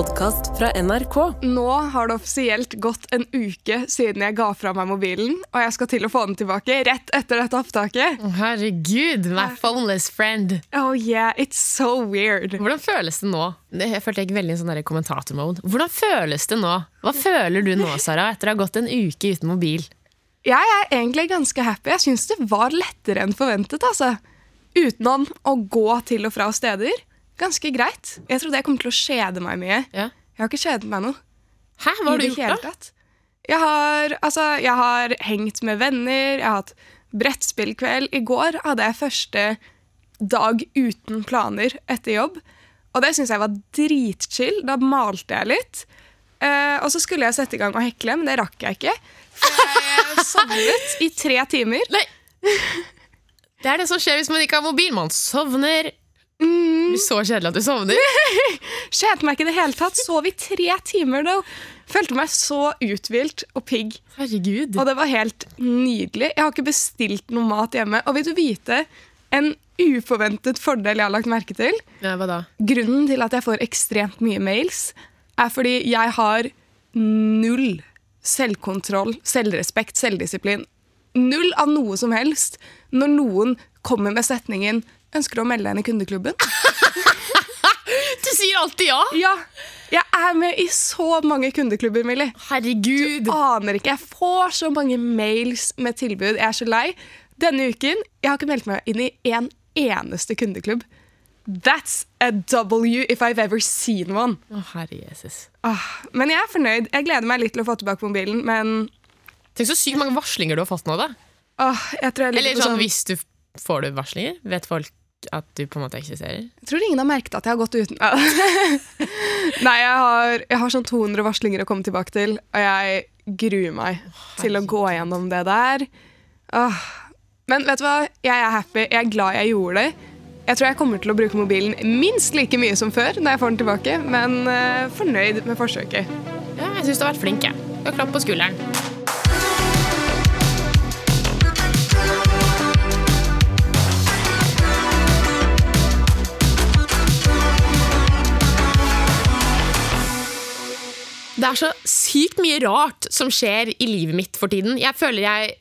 podkast fra NRK. Nå har det offisielt gått en uke siden jeg ga fra meg mobilen, og jeg skal til å få den tilbake rett etter dette opptaket. Herregud, my phoneless friend. Oh yeah, it's so weird. Hvordan føles det nå? Jeg følte jeg veldig i sånn kommentatormode. Hvordan føles det nå? Hva føler du nå, Sara, etter å ha gått en uke uten mobil? Jeg er egentlig ganske happy. Jeg syns det var lettere enn forventet. altså. Utenom å gå til og fra steder. Ganske greit. Jeg trodde jeg kom til å kjede meg mye. Ja. Jeg har ikke kjedet meg noe. Hæ, hva har du gjort, da? Jeg har, altså, jeg har hengt med venner, jeg har hatt brettspillkveld. I går hadde jeg første dag uten planer etter jobb. Og det syns jeg var dritchill. Da malte jeg litt. Uh, og så skulle jeg sette i gang og hekle, men det rakk jeg ikke. For jeg sovnet i tre timer. Nei. Det er det som skjer hvis man ikke har mobil. Man sovner. Så kjedelig at du sovner. Kjedet meg ikke i det hele tatt. Sov i tre timer, da. Følte meg så uthvilt og pigg. Herregud. Og det var helt nydelig. Jeg har ikke bestilt noe mat hjemme. Og vil du vite en uforventet fordel jeg har lagt merke til? Ja, hva da? Grunnen til at jeg får ekstremt mye mails, er fordi jeg har null selvkontroll, selvrespekt, selvdisiplin. Null av noe som helst når noen kommer med setningen 'Ønsker du å melde deg inn i kundeklubben?' Du sier alltid ja! Ja, jeg er med i så mange kundeklubber, Millie. Herregud. Du aner ikke. Jeg får så mange mails med tilbud. Jeg er så lei. Denne uken jeg har ikke meldt meg inn i en eneste kundeklubb. That's a W if I've ever seen one. Å, herre Jesus. Ah, men jeg er fornøyd. Jeg gleder meg litt til å få tilbake mobilen, men Tenk så sykt mange varslinger du har fått nå, da. ah, jeg tror jeg ligger Eller på sånn, sånn hvis du får du varslinger, vet folk at du på en måte eksisterer? Jeg tror ingen har merket at jeg har gått uten Nei, jeg har, jeg har sånn 200 varslinger å komme tilbake til, og jeg gruer meg til å gå gjennom det der. Åh. Men vet du hva? Jeg er happy. Jeg er glad jeg gjorde det. Jeg tror jeg kommer til å bruke mobilen minst like mye som før, når jeg får den tilbake, men uh, fornøyd med forsøket. Ja, jeg syns du har vært flink. jeg. Du har klapp på skulderen. Det er så sykt mye rart som skjer i livet mitt for tiden. Jeg føler jeg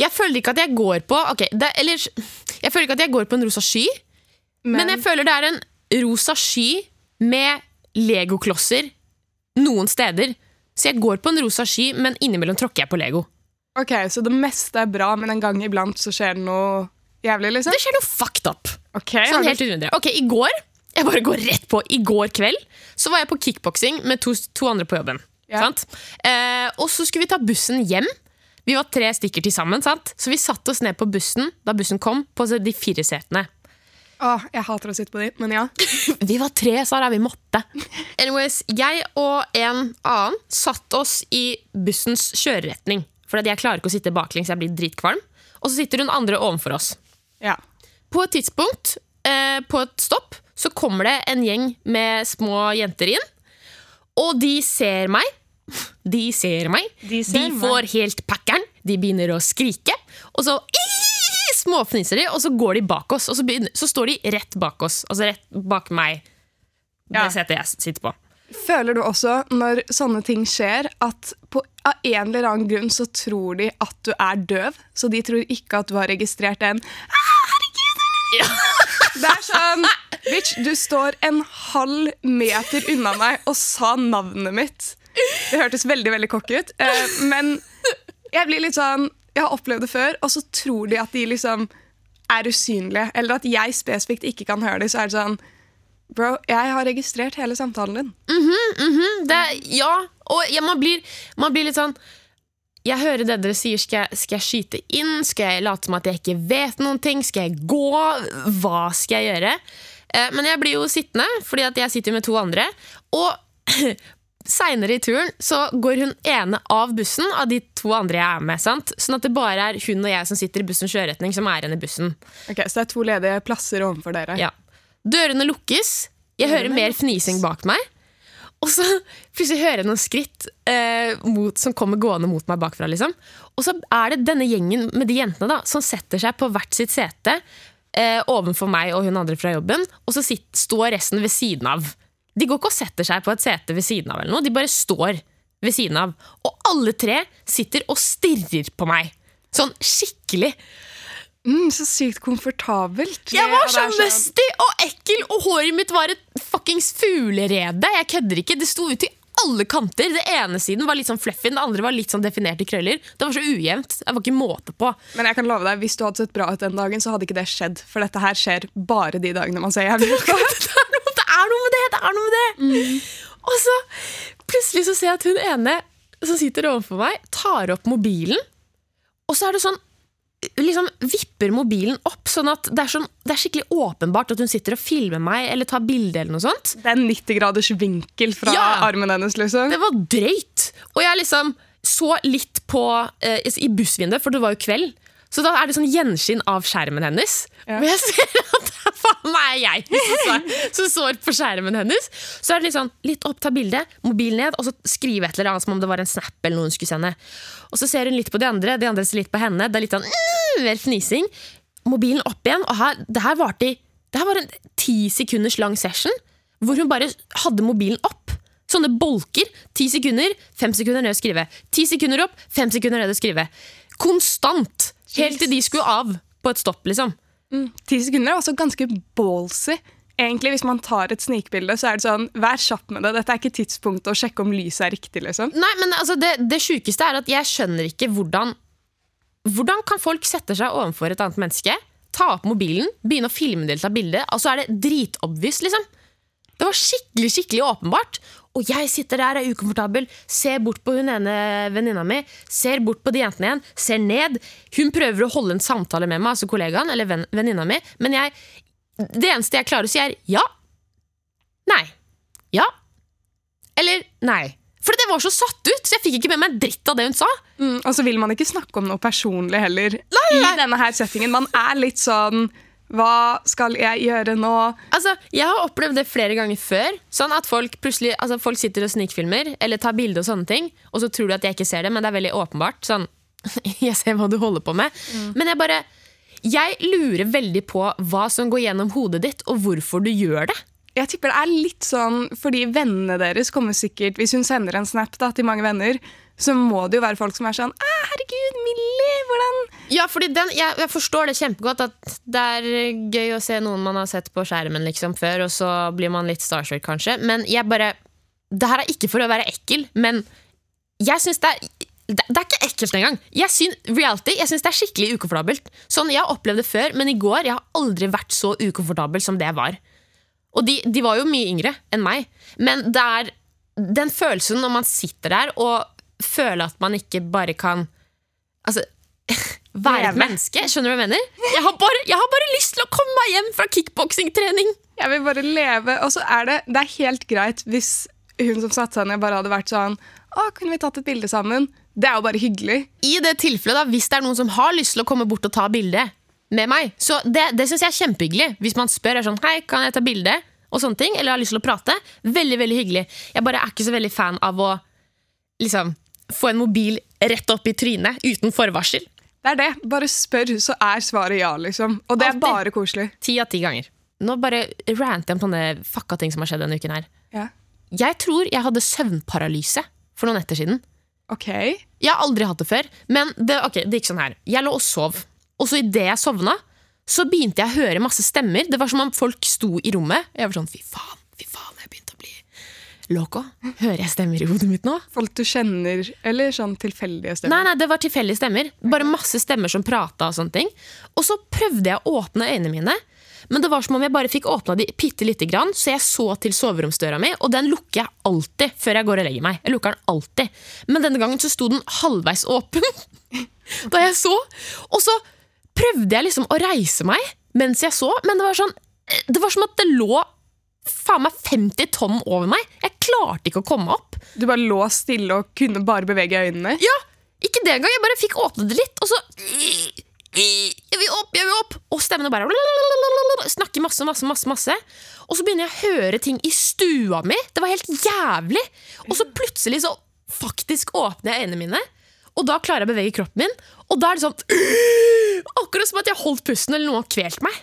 Jeg føler ikke at jeg går på okay, det, eller Jeg føler ikke at jeg går på en rosa sky, men, jeg føler det er en rosa sky med legoklosser noen steder. Så jeg går på en rosa sky, men innimellom tråkker jeg på Lego. Ok, Så det meste er bra, men en gang iblant så skjer det noe jævlig, liksom? Det skjer noe fucked up. Okay, Sånn helt uten. Ok, I går jeg bare går rett på, i går kveld så var jeg på kickboksing med to, to andre på jobben. Ja. Sant? Eh, og så skulle vi ta bussen hjem. Vi var tre stykker til sammen. Sant? Så vi satte oss ned på bussen da bussen kom, på de fire setene. Åh, jeg hater å sitte på de, men ja. Vi var tre, Sara. Vi måtte. Anyways, jeg og en annen satt oss i bussens kjøreretning. For jeg klarer ikke å sitte baklengs, jeg blir dritkvalm. Og så sitter hun andre ovenfor oss. ja. På et tidspunkt, eh, på et stopp, så kommer det en gjeng med små jenter inn. Og de ser meg. De ser meg. De ser de får helt packeren. De begynner å skrike. Og så småfniser de, og så går de bak oss. Og så, begynner, så står de rett bak oss. Altså rett bak meg. Ja. Det setet jeg sitter på. Føler du også, når sånne ting skjer, at på, av en eller annen grunn så tror de at du er døv? Så de tror ikke at du har registrert en ah, herregud, Det er sånn Bitch, du står en halv meter unna meg og sa navnet mitt. Det hørtes veldig veldig cocky ut. Eh, men jeg blir litt sånn Jeg har opplevd det før, og så tror de at de liksom er usynlige. Eller at jeg spesifikt ikke kan høre dem. Så er det sånn Bro, jeg har registrert hele samtalen din. Det, ja, og ja, man, blir, man blir litt sånn Jeg hører det dere sier. Skal jeg, skal jeg skyte inn? Skal jeg late som at jeg ikke vet noen ting? Skal jeg gå? Hva skal jeg gjøre? Eh, men jeg blir jo sittende, fordi at jeg sitter med to andre. Og seinere i turen så går hun ene av bussen av de to andre jeg er med. sant? Sånn at det bare er hun og jeg som sitter i bussens kjøreretning, som er igjen i bussen. Ok, Så det er to ledige plasser overfor dere. Ja. Dørene lukkes. Jeg hører mer fnising bak meg. Og så plutselig hører jeg noen skritt eh, mot, som kommer gående mot meg bakfra. Liksom. Og så er det denne gjengen med de jentene da, som setter seg på hvert sitt sete eh, ovenfor meg og hun andre fra jobben. Og så sitt, står resten ved siden av. De går ikke og setter seg på et sete ved siden av, eller noe. de bare står ved siden av. Og alle tre sitter og stirrer på meg. Sånn skikkelig. Mm, så sykt komfortabelt. Jeg var så sånn- musty og ekkel, og håret mitt var et fuckings fuglerede. Jeg kødder ikke. Det sto ut i alle kanter. Det ene siden var litt sånn fluffy, den andre var litt sånn definerte krøller. Det var så ujevnt. Det var ikke måte på. Men jeg kan love deg, hvis du hadde sett bra ut den dagen, så hadde ikke det skjedd. For dette her skjer bare de dagene man ser jævlig ut. det er noe, det er med det! det er noe med det Og så plutselig så ser jeg at hun ene som sitter overfor meg, tar opp mobilen. Og så er det sånn liksom vipper mobilen opp, sånn at det er, sånn, det er skikkelig åpenbart at hun sitter og filmer meg eller tar bilde. eller noe sånt. Det er en 90 graders vinkel fra Ja. armen hennes, liksom. Det var drøyt! Og jeg liksom så litt på eh, i bussvinduet, for det var jo kveld. Så da er det sånn gjenskinn av skjermen hennes. Ja. Og jeg ser at det er jeg som som står på skjermen hennes. Så er det litt sånn, litt opp, ta bilde, mobil ned, og så skrive et eller annet som om det var en snap eller noe hun skulle sende. Og så ser hun litt på de andre, de andre ser litt på henne. Det er litt sånn mm, mer fnising. Mobilen opp igjen, og her, det her varte i Det her var en ti sekunders lang session hvor hun bare hadde mobilen opp. Sånne bolker. Ti sekunder, fem sekunder ned å skrive. Ti sekunder opp, fem sekunder ned å skrive. Konstant! Helt til de skulle av på et stopp, liksom. Mm. Ti sekunder er også ganske ballsy. Egentlig, Hvis man tar et snikbilde, så er det sånn, vær kjapp med det. Dette er ikke tidspunktet å sjekke om lyset er riktig. liksom. Nei, men altså, det, det sjukeste er at jeg skjønner ikke hvordan Hvordan kan folk sette seg overfor et annet menneske, ta opp mobilen, begynne å filme delt av ta bilde, og så er det dritobvious, liksom? Det var skikkelig skikkelig åpenbart. Og jeg sitter der, er ukomfortabel, ser bort på hun ene venninna mi, ser bort på de jentene igjen, ser ned. Hun prøver å holde en samtale med meg, altså kollegaen eller ven, venninna mi, men jeg, det eneste jeg klarer å si, er ja. Nei. Ja. Eller nei. For det var så satt ut, så jeg fikk ikke med meg en dritt av det hun sa. Mm, og så vil man ikke snakke om noe personlig heller nei. i denne her settingen. Man er litt sånn Hva skal jeg gjøre nå? Altså, Jeg har opplevd det flere ganger før. Sånn at Folk plutselig, altså folk sitter og snikfilmer eller tar bilde, og sånne ting Og så tror du at jeg ikke ser det, men det er veldig åpenbart. Sånn, Jeg ser hva du holder på med. Men jeg bare Jeg lurer veldig på hva som går gjennom hodet ditt, og hvorfor du gjør det. Jeg tipper det er litt sånn fordi vennene deres kommer sikkert Hvis hun sender en snap da, til mange venner, så må det jo være folk som er sånn «Ah, 'Herregud, Millie, hvordan Ja, fordi den, jeg, jeg forstår det kjempegodt at det er gøy å se noen man har sett på skjermen liksom før, og så blir man litt starstruck, kanskje. Men jeg bare Det her er ikke for å være ekkel, men jeg syns det er det, det er ikke ekkelt engang. Jeg syns, reality, jeg syns det er skikkelig ukomfortabelt. Sånn, Jeg har opplevd det før, men i går jeg har aldri vært så ukomfortabel som det jeg var. Og de, de var jo mye yngre enn meg. Men det er den følelsen når man sitter der og føler at man ikke bare kan Altså være et menneske. Skjønner du hva jeg mener? Jeg har bare, jeg har bare lyst til å komme meg hjem fra kickboksingtrening. Jeg vil bare leve. Og så er det, det er helt greit hvis hun som satte seg ned, bare hadde vært sånn Å, kunne vi tatt et bilde sammen? Det er jo bare hyggelig. I det tilfellet, da, hvis det er noen som har lyst til å komme bort og ta bilde med meg, så det, det syns jeg er kjempehyggelig. Hvis man spør er sånn, hei, kan jeg ta bilde, og sånne ting, eller har lyst til å prate. Veldig, veldig hyggelig. Jeg bare er ikke så veldig fan av å liksom få en mobil rett opp i trynet uten forvarsel. Det er det. Bare spør, så er svaret ja, liksom. Og det er Alltid. bare koselig. Ti av ti ganger. Nå bare ranter jeg om sånne fucka ting som har skjedd denne uken her. Ja. Jeg tror jeg hadde søvnparalyse for noen netter siden. Ok. Jeg har aldri hatt det før, men det, okay, det gikk sånn her. Jeg lå og sov, og så idet jeg sovna, så begynte jeg å høre masse stemmer. Det var som om folk sto i rommet. Jeg var sånn, fy faen, fy faen, jeg begynte å bli loco. Hører jeg stemmer i hodet mitt nå? Folk du kjenner, eller sånn tilfeldige stemmer. Nei, nei, det var tilfeldige stemmer. Bare masse stemmer som prata og sånne ting. Og så prøvde jeg å åpne øynene mine, men det var som om jeg bare fikk åpna de bitte lite grann, så jeg så til soveromsdøra mi, og den lukker jeg alltid før jeg går og legger meg. Jeg lukker den alltid. Men denne gangen så sto den halvveis åpen da jeg så. Og så prøvde jeg liksom å reise meg mens jeg så, men det var sånn Det var som at det lå faen meg 50 tonn over meg. Jeg klarte ikke å komme opp. Du bare lå stille og kunne bare bevege øynene. Ja, ikke det engang. Jeg bare fikk åpne det litt, og så Jeg vil opp, jeg vil opp! Og stemmene bare snakker masse, masse, masse. masse Og så begynner jeg å høre ting i stua mi. Det var helt jævlig. Og så plutselig så faktisk åpner jeg øynene mine, og da klarer jeg å bevege kroppen min. Og da er det sånn Akkurat som at jeg holdt pusten, eller noen har kvelt meg.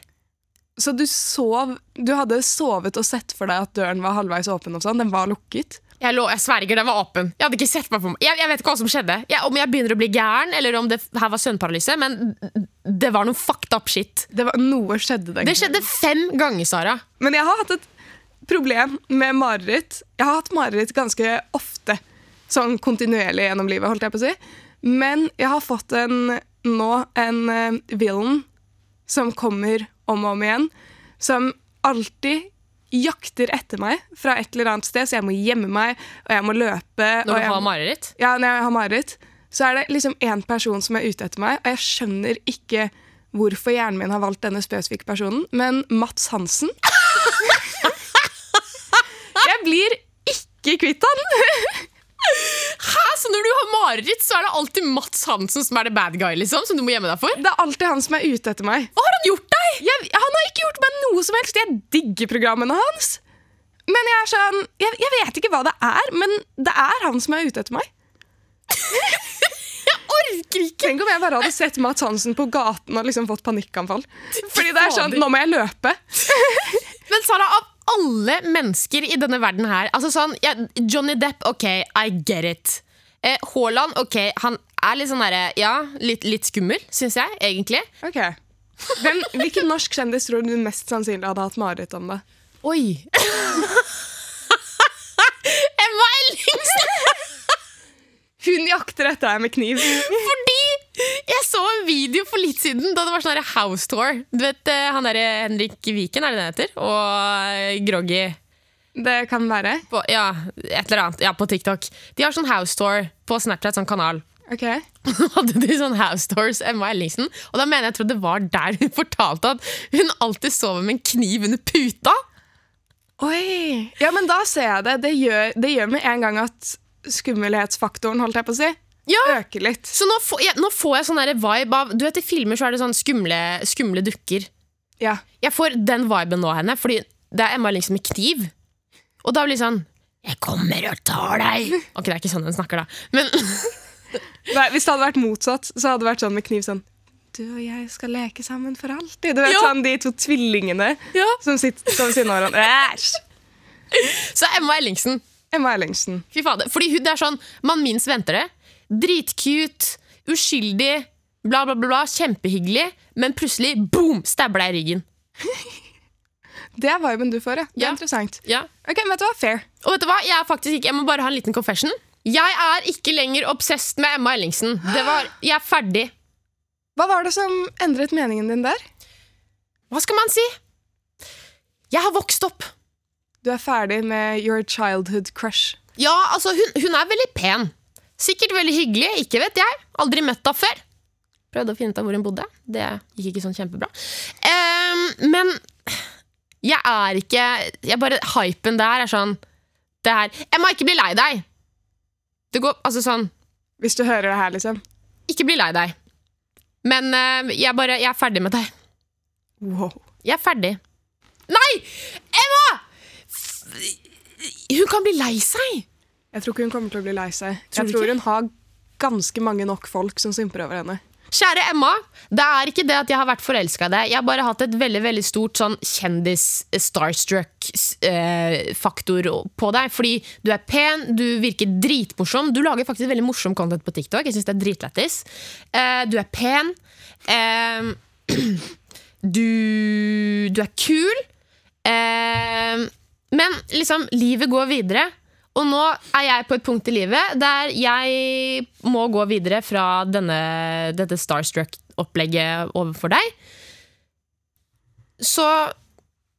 Så du sov Du hadde sovet og sett for deg at døren var halvveis åpen og sånn? Den var lukket? Jeg, lå, jeg sverger, den var åpen. Jeg hadde ikke sett meg for meg. Jeg, jeg vet ikke hva som skjedde. Jeg, om jeg begynner å bli gæren, eller om det her var søvnparalyse, men det var noe fucked up shit. Det var, noe skjedde den Det skjedde fem ganger, Sara. Men jeg har hatt et problem med mareritt. Jeg har hatt mareritt ganske ofte. Sånn kontinuerlig gjennom livet, holdt jeg på å si. Men jeg har fått en, nå en uh, villain som kommer om og om igjen. Som alltid jakter etter meg fra et eller annet sted, så jeg må gjemme meg, og jeg må løpe. Når du jeg, har mareritt. ja, når jeg har mareritt, så er det liksom én person som er ute etter meg, og jeg skjønner ikke hvorfor hjernen min har valgt denne spesifikke personen, men Mats Hansen Jeg blir ikke kvitt han! Hæ? Så når du har mareritt, så er det alltid Mats Hansen som er the bad guy, liksom? Som du må gjemme deg for? Det er alltid han som er ute etter meg. Hva har han gjort deg? Jeg, han har ikke gjort meg noe som helst. Jeg digger programmene hans. Men jeg er sånn jeg, jeg vet ikke hva det er, men det er han som er ute etter meg. Tenk om jeg bare hadde sett Mats Hansen på gaten og liksom fått panikkanfall. Fordi det er sånn, nå må jeg løpe. Men Sara, av alle mennesker i denne verden her altså sånn, ja, Johnny Depp, OK, I get it. Eh, Haaland, OK, han er litt sånn derre Ja, litt, litt skummel, syns jeg, egentlig. Ok. Hvem, hvilken norsk kjendis tror du mest sannsynlig hadde hatt mareritt om det? Oi! Emma Ellingsen! Hun jakter etter deg med kniv. Fordi jeg så en video for litt siden da det var sånn house tour. Du vet eh, han derre Henrik Viken, er det det heter? Og eh, Groggy. Det kan være. På, ja, et eller annet. Ja, på TikTok. De har sånn house tour på Snapchat, sånn kanal. Ok. hadde de sånn house tours, Emma Ellingsen. Og da mener jeg jeg tror det var der hun fortalte at hun alltid sover med en kniv under puta. Oi! Ja, men da ser jeg det. Det gjør, det gjør med en gang at skummelhetsfaktoren, holdt jeg på å si, Ja, øker litt. Så nå får jeg, nå får jeg sånn vibe av Du vet I filmer så er det sånn skumle, skumle dukker. Ja. Jeg får den viben nå henne, fordi det er Emma Ellingsen med kniv. Og da blir det sånn Jeg kommer og tar deg. Ok, det er ikke sånn hun snakker, da. Men Nei, hvis det hadde vært motsatt, så hadde det vært sånn med kniv sånn Du og jeg skal leke sammen for alltid. Du vet Ja. sånn de to tvillingene Ja. som sitter som ved siden av hverandre. Æsj! Så Emma Ellingsen. Emma Ellingsen. Fy fader. Fordi hun det er sånn man minst venter det. Dritcute, uskyldig, bla, bla, bla, bla. Kjempehyggelig. Men plutselig, boom, stabber deg i ryggen. Det er viben du får, ja. Det er Ja. interessant. Ja. Ok, vet du hva? Fair. Og vet du hva? Jeg faktisk ikke Jeg må bare ha en liten confession. Jeg er ikke lenger obsessed med Emma Ellingsen. Det var, Jeg er ferdig. Hva var det som endret meningen din der? Hva skal man si? Jeg har vokst opp. Du er ferdig med your childhood crush. Ja, altså, hun, hun er veldig pen. Sikkert veldig hyggelig, ikke vet jeg. Aldri møtt henne før. Prøvde å finne ut av hvor hun bodde. Det gikk ikke sånn kjempebra. Um, men jeg er ikke jeg bare, Hypen der er sånn det her, Jeg må ikke bli lei deg! Det går altså sånn Hvis du hører det her, liksom. Ikke bli lei deg. Men uh, jeg, bare, jeg er ferdig med deg. Wow. Jeg er ferdig. Nei! Emma! Hun kan bli lei seg! Jeg tror ikke hun kommer til å bli lei seg. Tror jeg tror ikke? hun har ganske mange nok folk som simper over henne. Kjære Emma, det er ikke det at jeg har vært forelska i deg. Jeg har bare hatt et veldig veldig stort sånn kjendis-starstruck-faktor på deg. Fordi du er pen, du virker dritmorsom. Du lager faktisk veldig morsom content på TikTok. Jeg synes det er dritlættis. Eh, du er pen. Eh, du, du er kul. Eh, men liksom, livet går videre. Og nå er jeg på et punkt i livet der jeg må gå videre fra denne, dette Starstruck-opplegget overfor deg. Så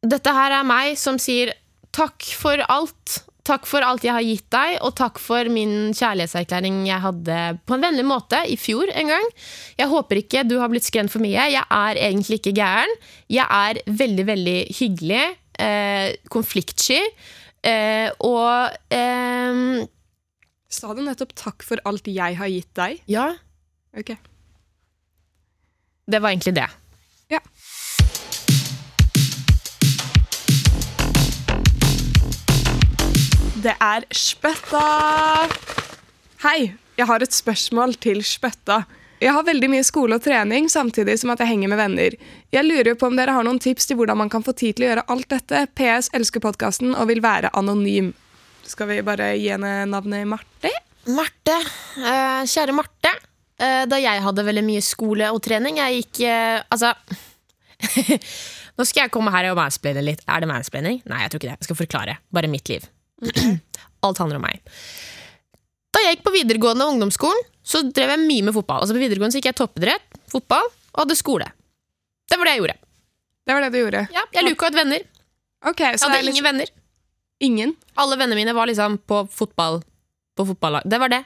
dette her er meg som sier takk for alt. Takk for alt jeg har gitt deg, og takk for min kjærlighetserklæring jeg hadde på en vennlig måte i fjor en gang. Jeg håper ikke du har blitt skremt for mye. Jeg er egentlig ikke gæren. Jeg er veldig, veldig hyggelig, eh, konfliktsky. Eh, og eh, Sa du nettopp 'takk for alt jeg har gitt deg'? Ja, Ok. det var egentlig det. Ja. Det er Spøtta! Hei, jeg har et spørsmål til Spøtta. Jeg har veldig mye skole og trening samtidig som at jeg henger med venner. Jeg lurer på om dere har noen tips til hvordan man kan få tid til å gjøre alt dette. PS elsker podkasten og vil være anonym. Skal vi bare gi henne navnet Marte? Marte, eh, kjære Marte. Eh, da jeg hadde veldig mye skole og trening Jeg gikk eh, Altså Nå skal jeg komme her og mansplaine litt. Er det mansplaining? Nei, jeg tror ikke det. Jeg skal forklare. Bare mitt liv. Alt handler om meg. Da jeg gikk på videregående og ungdomsskolen, så drev jeg mye med fotball. Altså På videregående så gikk jeg toppidrett, fotball og hadde skole. Det var det jeg gjorde. Det var det du gjorde. Ja, Jeg luka ut venner. Okay, Jeg hadde ingen venner. ingen? Alle vennene mine var liksom på fotball På fotballag. Det var det.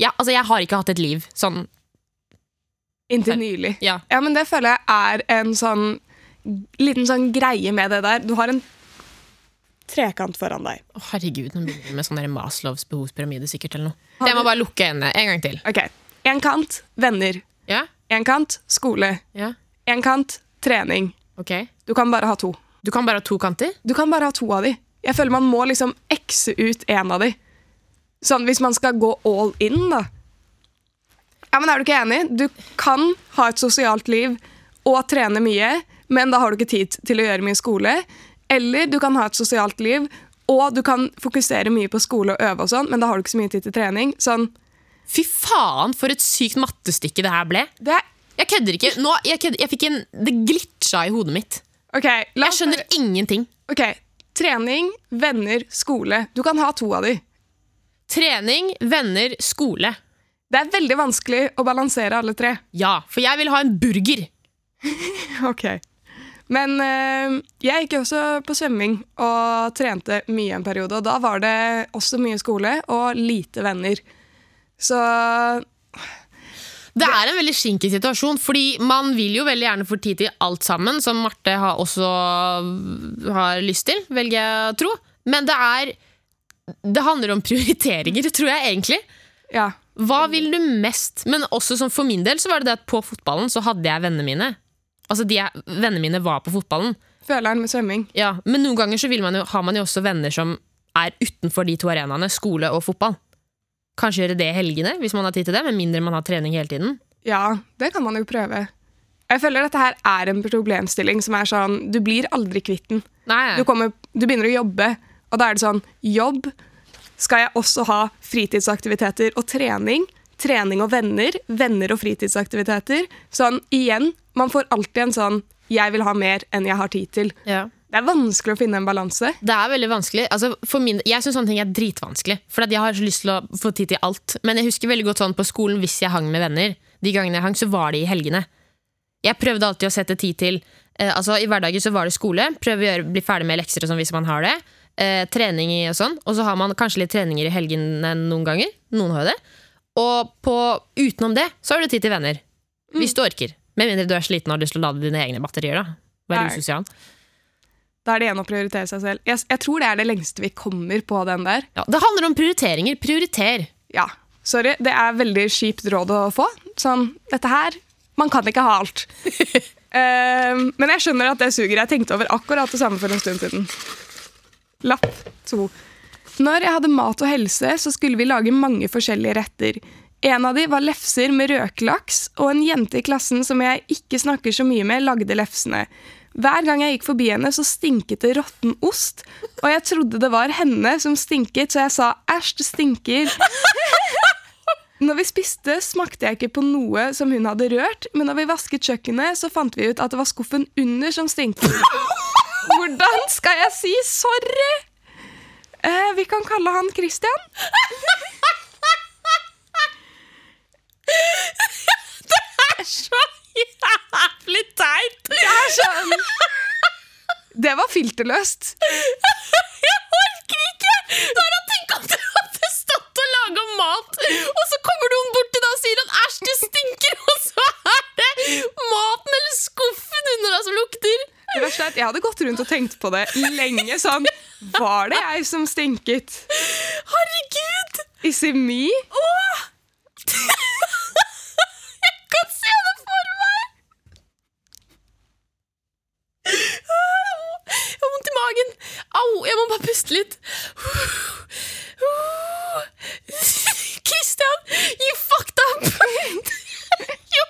Ja, altså, jeg har ikke hatt et liv sånn. Inntil nylig. Ja. Ja, men det føler jeg er en sånn liten sånn greie med det der. Du har en trekant foran deg. Å, herregud, nå begynner vi med sånn Maslows behovspyramide sikkert eller noe. Jeg må bare lukke øynene en gang til. Ok, En kant venner. Ja? En kant skole. Ja? En kant trening. Ok. Du kan bare ha to. Du kan bare ha to kanter? Du kan bare ha to av de. Jeg føler man må liksom ekse ut en av de. Sånn hvis man skal gå all in, da. Ja, men Er du ikke enig? Du kan ha et sosialt liv og trene mye, men da har du ikke tid til å gjøre mye skole. Eller du kan ha et sosialt liv og du kan fokusere mye på skole og øve, og sånn, men da har du ikke så mye tid til trening. Sånn, Fy faen, for et sykt mattestykke det her ble. det er, Jeg kødder ikke. Nå, jeg, kødder, jeg fikk en, Det glitcha i hodet mitt. Okay, Jeg skjønner ingenting. Ok, Trening, venner, skole. Du kan ha to av de. Trening, venner, skole. Det er veldig vanskelig å balansere alle tre. Ja, for jeg vil ha en burger. Ok. Men eh, jeg gikk også på svømming og trente mye en periode. Og da var det også mye skole og lite venner. Så Det er en veldig skinkig situasjon, fordi man vil jo veldig gjerne få tid til alt sammen, som Marte har også har lyst til, velger jeg å tro. Men det er Det handler om prioriteringer, tror jeg egentlig. ja. Hva vil du mest? Men også som for min del så var det det at på fotballen så hadde jeg vennene mine. Altså de jeg, Vennene mine var på fotballen. Føleren med svømming. Ja, Men noen ganger så man jo, har man jo også venner som er utenfor de to arenaene, skole og fotball. Kanskje gjøre det i helgene, hvis man har tid til det, med mindre man har trening hele tiden. Ja, det kan man jo prøve. Jeg føler dette her er en problemstilling som er sånn Du blir aldri kvitt den. Du, du begynner å jobbe, og da er det sånn Jobb. Skal jeg også ha fritidsaktiviteter og trening? Trening og venner. Venner og fritidsaktiviteter. Sånn igjen, man får alltid en sånn Jeg vil ha mer enn jeg har tid til. ja. Det er vanskelig å finne en balanse. Det er veldig vanskelig. Altså, for min, jeg syns sånne ting er dritvanskelig. For jeg har så lyst til å få tid til alt. Men jeg husker veldig godt sånn på skolen hvis jeg hang med venner. De gangene jeg hang, så var det i helgene. Jeg prøvde alltid å sette tid til eh, Altså I hverdagen så var det skole. Prøve å gjøre, bli ferdig med lekser og sånn hvis man har det. Eh, trening og sånn. Og så har man kanskje litt treninger i helgene noen ganger. Noen har jo det. Og på, utenom det så har du tid til venner. Hvis du orker. Med mindre du er sliten og har lyst til å lade dine egne batterier. da Være usosial. Da er det igjen å prioritere seg selv. Jeg, jeg tror det er det lengste vi kommer på den der. Ja, det handler om prioriteringer. Prioriter. Ja, sorry. Det er veldig kjipt råd å få. Sånn, dette her Man kan ikke ha alt. uh, men jeg skjønner at det suger. Jeg tenkte over akkurat det samme for en stund siden. Lapp to. Når jeg hadde mat og helse, så skulle vi lage mange forskjellige retter. En av de var lefser med røkelaks, og en jente i klassen som jeg ikke snakker så mye med, lagde lefsene. Hver gang jeg gikk forbi henne, så stinket det råtten ost, og jeg trodde det var henne som stinket, så jeg sa æsj, det stinker. Når vi spiste, smakte jeg ikke på noe som hun hadde rørt, men når vi vasket kjøkkenet, så fant vi ut at det var skuffen under som stinket. Hvordan skal jeg si sorry? Eh, vi kan kalle han Christian. Så jævlig teit! Det er sånn Det var filterløst. Jeg orker ikke! Bare tenk om du hadde stått og laga mat, og så kommer noen bort til deg og sier at æsj, det stinker, og så er det maten eller skuffen under deg som lukter. Det verste er at Jeg hadde gått rundt og tenkt på det lenge. sånn, Var det jeg som stinket? Herregud! Is it me? Åh! Jeg kan se det for meg! Jeg har vondt i magen. Au, jeg må bare puste litt. Christian, you fucked up! You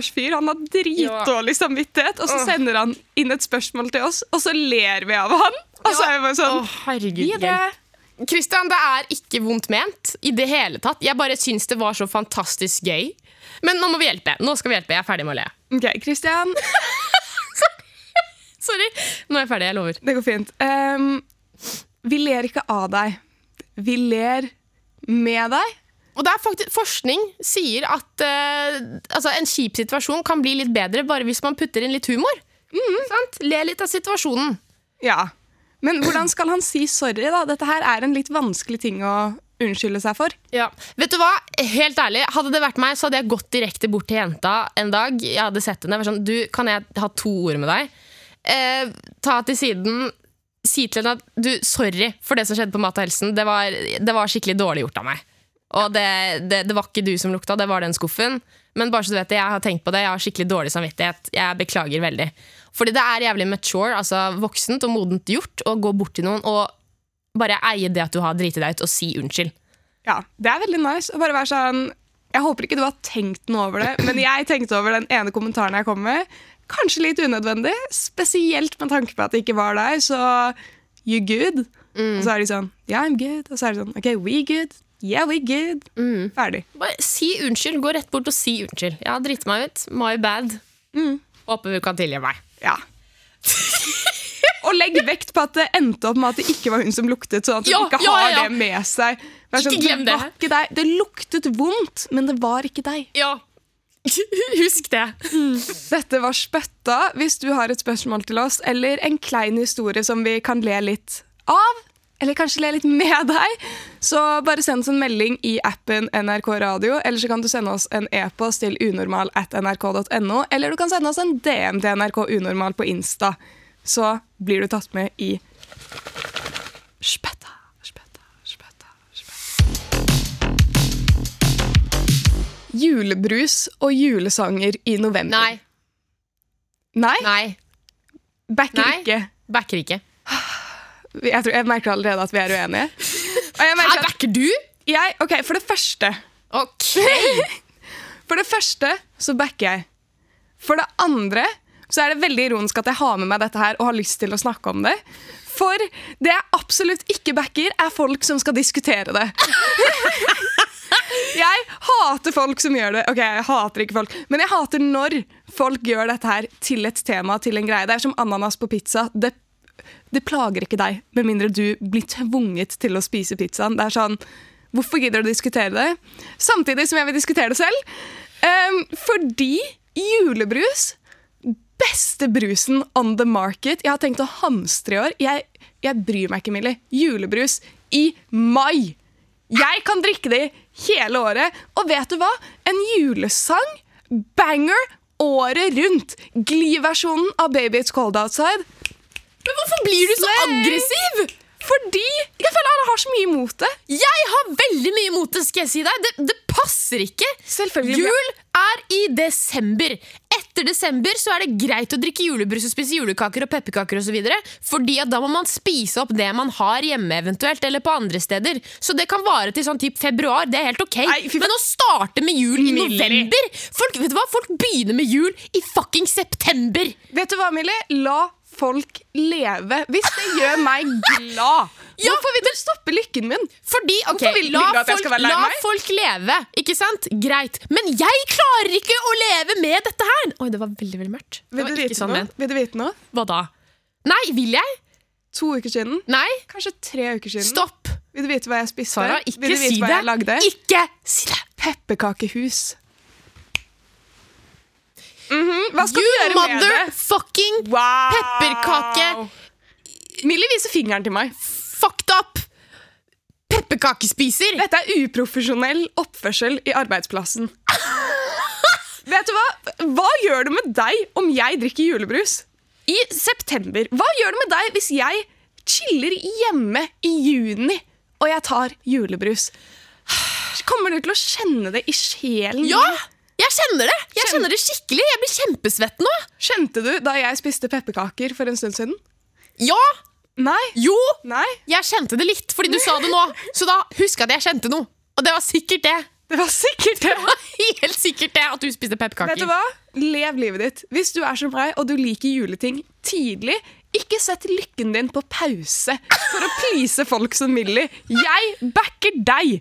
stakkars fyr. Han har dritdårlig samvittighet, og så sender han inn et spørsmål til oss, og så ler vi av han. Og så er vi bare sånn Å, herregud. Kristian, det er ikke vondt ment i det hele tatt. Jeg bare syns det var så fantastisk gøy. Men nå må vi hjelpe. Nå skal vi hjelpe. Jeg er ferdig med å le. Ok, Kristian. Sorry. Nå er jeg ferdig. Jeg lover. Det går fint. Um, vi ler ikke av deg. Vi ler med deg. Og det er faktisk, Forskning sier at eh, altså en kjip situasjon kan bli litt bedre bare hvis man putter inn litt humor. Sant? Le litt av situasjonen. Ja. Men hvordan skal han si sorry, da? Dette her er en litt vanskelig ting å unnskylde seg for. Ja. Vet du hva? Helt ærlig, Hadde det vært meg, så hadde jeg gått direkte bort til jenta en dag. Jeg hadde sett henne. vært Sånn, du, kan jeg ha to ord med deg? Eh, ta til siden. Si til henne at du, sorry for det som skjedde på Mat og helsen. Det var, det var skikkelig dårlig gjort av meg. Og det, det, det var ikke du som lukta, det var den skuffen. Men bare så du vet det, jeg har tenkt på det, jeg har skikkelig dårlig samvittighet. Jeg beklager veldig. Fordi det er jævlig mature, altså voksent og modent gjort, å gå bort til noen og bare eie det at du har driti deg ut, og si unnskyld. Ja, Det er veldig nice å bare være sånn Jeg håper ikke du har tenkt noe over det, men jeg tenkte over den ene kommentaren jeg kom med. Kanskje litt unødvendig, spesielt med tanke på at det ikke var deg. Så you good? Og så er de sånn Yeah, I'm good. Og så er de sånn OK, we good? Yeah, we good. Ferdig. Bare si unnskyld. Gå rett bort og si unnskyld. Jeg har driti meg ut. My bad. Håper du kan tilgi meg. Ja. Og legg vekt på at det endte opp med at det ikke var hun som luktet, sånn at hun Ja, ikke ja, har ja. det med seg. Sånn, Ikke glem det. det. Ikke. Det luktet vondt, men det var ikke deg. Ja. Husk det. Dette var Spøtta. Hvis du har et spørsmål til oss, eller en klein historie som vi kan le litt av, eller kanskje le litt med deg, så bare send oss en melding i appen NRK Radio, eller så kan du sende oss en e-post til unormal at nrk.no, eller du kan sende oss en DM til NRK Unormal på Insta. Så blir du tatt med i spetta. spetta, spetta, spetta. Julebrus og julesanger i november. Nei. Nei? Nei. Backer Nei. ikke. Backer ikke. Jeg, tror, jeg merker allerede at vi er uenige. Og jeg merker at backer du? jeg, ok, For det første Ok. For det første så backer jeg. For det andre så er det veldig ironisk at jeg har med meg dette her og har lyst til å snakke om det. For det jeg absolutt ikke backer, er folk som skal diskutere det. Jeg hater folk som gjør det. Ok, jeg hater ikke folk, men jeg hater når folk gjør dette her til et tema, til en greie. Det er som ananas på pizza. Det, det plager ikke deg, med mindre du blir tvunget til å spise pizzaen. Det er sånn, Hvorfor gidder du å diskutere det? Samtidig som jeg vil diskutere det selv. Um, fordi julebrus Beste brusen on the market. Jeg har tenkt å hamstre i år. Jeg, jeg bryr meg ikke, Millie. Julebrus i mai. Jeg kan drikke det hele året. Og vet du hva? En julesang, banger, året rundt. Glee-versjonen av Baby It's Cold Outside. Men hvorfor blir du så aggressiv? Fordi jeg føler alle har så mye imot det. Jeg har veldig mye imot det, skal jeg si deg. Det, det passer ikke. Jul er i desember. Etter desember så er det greit å drikke julebrus og spise julekaker og pepperkaker osv. Fordi at da må man spise opp det man har hjemme eventuelt, eller på andre steder. Så det kan vare til sånn typ februar. Det er helt ok. Nei. Men å starte med jul i Millie. november Folk, vet du hva? Folk begynner med jul i fucking september! Vet du hva, Millie? La folk leve. Hvis det gjør meg glad. Ja. Hvorfor vil du stoppe lykken min? Fordi, ok, Hvorfor vil- la, folk, la folk leve, ikke sant? Greit. Men jeg klarer ikke å leve med dette her! Oi, det var veldig veldig mørkt. Vil du, vite sånn noe? vil du vite noe? Hva da? Nei, vil jeg? To uker siden. Nei, Kanskje tre uker siden. stopp! Vil du vite hva jeg spiste? Sara, ikke si det. jeg lagde? Ikke si det! Pepperkakehus. Mhm, Hva skal You du gjøre med det? motherfucking Wow! pepperkake. Millie viser fingeren til meg. fucked up pepperkakespiser! Dette er uprofesjonell oppførsel i arbeidsplassen. Vet du hva? Hva gjør det med deg om jeg drikker julebrus i september? Hva gjør det med deg hvis jeg chiller hjemme i juni og jeg tar julebrus? Kommer du til å kjenne det i sjelen? Ja! Jeg kjenner det! Jeg Kjenn- kjenner det skikkelig. Jeg blir kjempesvett nå. Kjente du da jeg spiste pepperkaker for en stund siden? Ja! Nei. Jo! Nei. Jeg kjente det litt fordi du sa det nå. Så da husk at jeg kjente noe. Og det var sikkert det. Det var sikkert det. Helt sikkert det at du spiste Vet du hva? Lev livet ditt. Hvis du er som meg og du liker juleting tidlig, ikke sett lykken din på pause for å please folk som Millie. Jeg backer deg!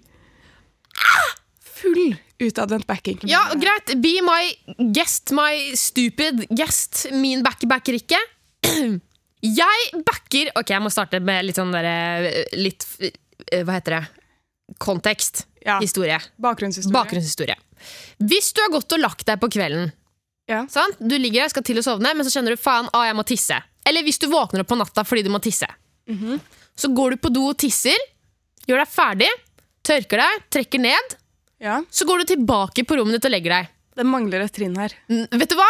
Full utadvendt backing. Ja, greit. Be my guest, my stupid guest. Min backer backer ikke. Jeg backer Ok, jeg må starte med litt sånn derre Litt eh, Hva heter det? Kontekst. Ja. Historie. Bakgrunnshistorie. Bakgrunnshistorie. Hvis du har gått og lagt deg på kvelden, Ja. sant? du ligger der, skal til å sovne, men så kjenner du faen, ah, jeg må tisse. Eller hvis du våkner opp på natta fordi du må tisse. Så går du på do og tisser, gjør deg ferdig, tørker deg, trekker ned. Ja. Så går du tilbake på rommet ditt og legger deg. Det mangler et trinn her. N- Vet du hva?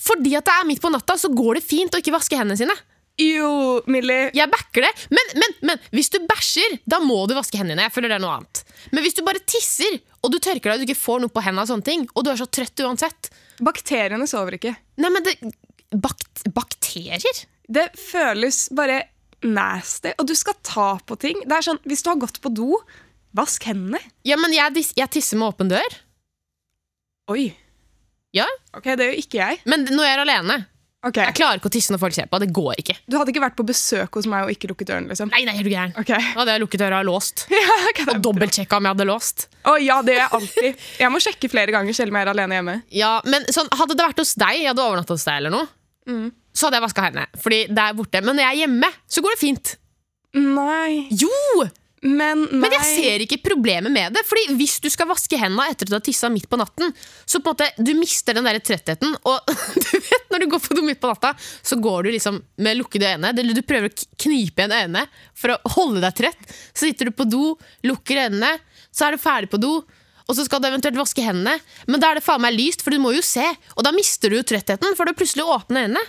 Fordi at det er midt på natta, så går det fint å ikke vaske hendene sine. Jo, Millie. Jeg backer det. Men, men, men hvis du bæsjer, da må du vaske hendene. Jeg føler det er noe annet. Men hvis du bare tisser, og du tørker deg og du ikke får noe på hendene, og sånne ting, og du er så trøtt uansett Bakteriene sover ikke. Nei, men det bakt, Bakterier? Det føles bare nasty, og du skal ta på ting. Det er sånn, Hvis du har gått på do, vask hendene. Ja, men jeg, jeg tisser med åpen dør. Oi. Ja, Ok, det gjør ikke jeg. Men når jeg er alene. Ok, Jeg klarer ikke å tisse når folk ser på. Det går ikke. Du hadde ikke vært på besøk hos meg og ikke lukket døren? liksom? Nei, nei, er du gæren? Ok. Da hadde jeg lukket døra og låst. Ja, ok, Og dobbeltsjekka om jeg hadde låst. Å ja, det gjør jeg alltid. Jeg må sjekke flere ganger selv om jeg er alene hjemme. Ja, men sånn, Hadde det vært hos deg, jeg hadde overnatta hos deg, eller noe, Mm. så hadde jeg vaska hendene. Fordi det er borte. Men når jeg er hjemme, så går det fint. Nei, Jo! Men. Men jeg ser ikke problemet med det. Fordi hvis du skal vaske hendene etter at du har tissa midt på natten, så på en måte, du mister den der trettheten. Og du vet, når du går på do midt på natta, så går du liksom med lukkede øyne. Eller du prøver å knipe igjen øynene for å holde deg trett. Så sitter du på do, lukker øynene, så er du ferdig på do. Og så skal du eventuelt vaske hendene, men da er det faen meg lyst, for du må jo se. Og da mister du jo trettheten, for du plutselig åpner øynene.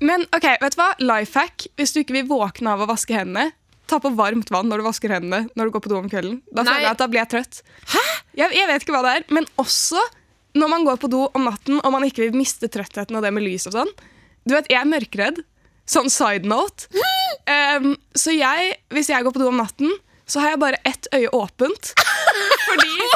Men ok, vet du hva? Life hack. Hvis du ikke vil våkne av å vaske hendene, ta på varmt vann når du vasker hendene når du går på do om kvelden. Da Nei. føler jeg at da blir jeg trøtt. Hæ? Jeg, jeg vet ikke hva det er, men også når man går på do om natten og man ikke vil miste trøttheten og det med lys og sånn. Du vet, jeg er mørkredd. Sånn side note. Um, så jeg, hvis jeg går på do om natten, så har jeg bare ett øye åpent. Fordi,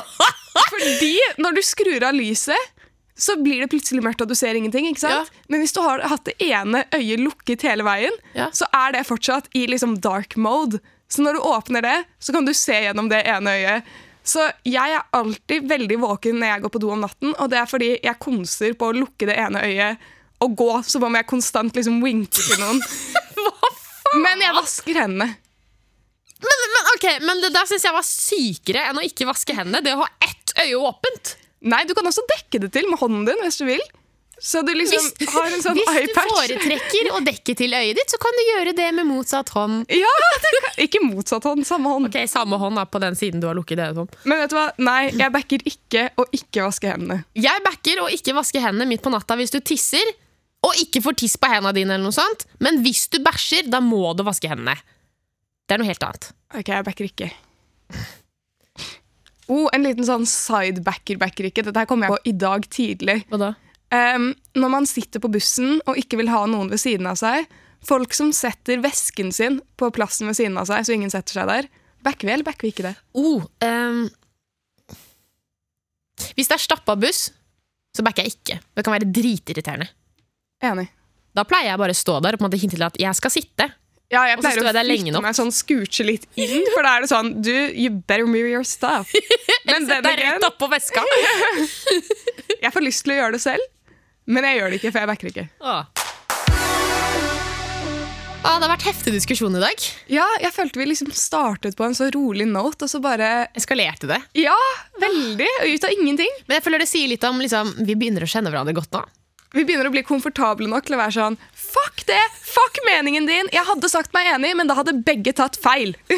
fordi når du skrur av lyset, så blir det plutselig mørkt og du ser ingenting. ikke sant? Men hvis du har hatt det ene øyet lukket hele veien, Ja. så er det fortsatt i liksom dark mode. Så når du åpner det, så kan du se gjennom det ene øyet. Så jeg er alltid veldig våken når jeg går på do om natten, og det er fordi jeg konser på å lukke det ene øyet og gå som om jeg konstant liksom winker til noen. Men jeg vasker hendene. Men, men, okay, men det der syns jeg var sykere enn å ikke vaske hendene. Det å ha ett øye åpent. Nei, du kan også dekke det til med hånden din hvis du vil. Så du liksom Hvis, har en sånn hvis du foretrekker å dekke til øyet ditt, så kan du gjøre det med motsatt hånd. Ja, kan, Ikke motsatt hånd, samme hånd. Ok, Samme hånd da, på den siden du har lukket øyet på. Men vet du hva? Nei, jeg backer ikke å ikke vaske hendene. Jeg backer å ikke vaske hendene midt på natta hvis du tisser, og ikke får tiss på hendene dine, eller noe sånt. men hvis du bæsjer, da må du vaske hendene. Det er noe helt annet. Ok, jeg backer ikke. Oh, en liten sånn side-backer backer ikke. Dette her kommer jeg på i dag tidlig. Hva da? Um, når man sitter på bussen og ikke vil ha noen ved siden av seg, folk som setter vesken sin på plassen ved siden av seg, så ingen setter seg der, backer vi eller backer vi ikke det? Oh, ehm, hvis det er stappa buss, så backer jeg ikke. Det kan være dritirriterende. Enig. Da pleier jeg bare å stå der og hinte til at jeg skal sitte. Ja, jeg pleier å flytte meg sånn, scooche litt inn, for da er det sånn Du, you better move your stuff. Men Sett then deg again, rett oppå veska. jeg får lyst til å gjøre det selv, men jeg gjør det ikke, for jeg backer ikke. Åh. Ah, det har vært heftig diskusjon i dag. Ja, jeg følte vi liksom startet på en så rolig note, og så bare Eskalerte det. Ja, veldig. Ut av ingenting. Men jeg føler det sier litt om liksom, Vi begynner å kjenne hverandre godt nå. Vi begynner å bli komfortable nok til å være sånn Fuck det! Fuck meningen din! Jeg hadde sagt meg enig, men da hadde begge tatt feil.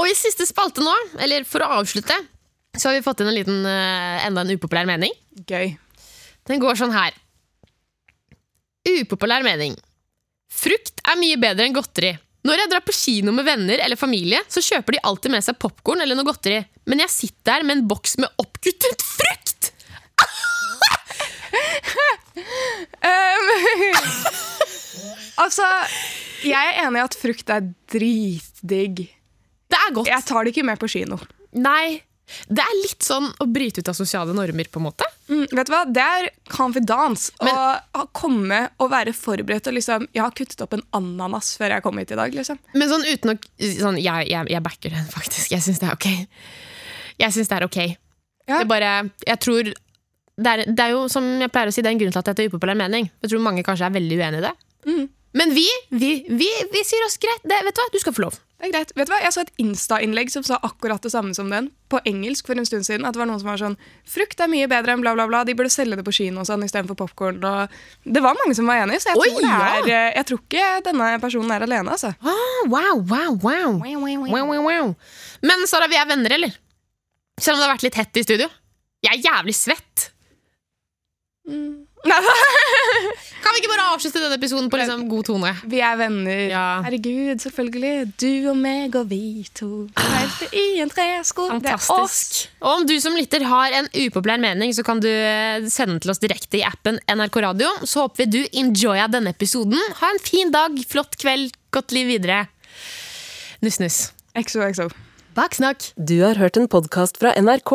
Og i siste spalte nå, eller for å avslutte, så har vi fått inn en liten, eh, enda en upopulær mening. Gøy. Den går sånn her. Upopulær mening. Frukt er mye bedre enn godteri. Når jeg drar på kino med venner eller familie, så kjøper de alltid med seg popkorn eller noe godteri. Men jeg sitter der med en boks med oppkuttet frukt! Um, altså, jeg er enig i at frukt er dritdigg. Det er godt. Jeg tar det ikke med på kino. Nei, Det er litt sånn å bryte ut av sosiale normer, på en måte. Mm, vet du hva? Det er confidence. Men- Å komme og være forberedt og liksom Jeg har kuttet opp en ananas før jeg kom hit i dag, liksom. Men sånn uten å sånn, jeg, jeg, jeg backer den, faktisk. Jeg syns det er ok. Jeg synes det er ok. Ja. Det bare Jeg tror det er, det er jo, som jeg pleier å si, det er en grunn til at dette er upopulær mening. Jeg tror mange kanskje er veldig uenig i det. Mm. Men vi, vi, vi, vi sier oss greit. Det, vet du hva, du skal få lov. Det er greit. Vet du hva? Jeg så et Insta-innlegg som sa akkurat det samme som den, på engelsk for en stund siden. At det var noen som var sånn Frukt er mye bedre enn bla, bla, bla. De burde selge det på kino og sånn istedenfor popkorn. Det var mange som var enig, så jeg, Oi, tror, er, ja. eh, jeg tror ikke denne personen er alene, altså. Ah, wow, wow, wow. Wow, wow, wow. Men Sara, vi er venner, eller? Selv om det har vært litt hett i studio. Jeg er jævlig svett. Nei, Kan vi ikke bare avslutte denne episoden på liksom god tone? vi er venner. Ja. Herregud, selvfølgelig. Du og meg og vi to. Helt i en tresko. Det er oss. Fantastisk. Og om du som lytter har en upopulær mening, så kan du eh, sende den til oss direkte i appen NRK Radio. Så håper vi du enjoya denne episoden. Ha en fin dag, flott kveld, godt liv videre. Nuss, nuss. XOXO. Baksnakk. Du har hørt en podkast fra NRK.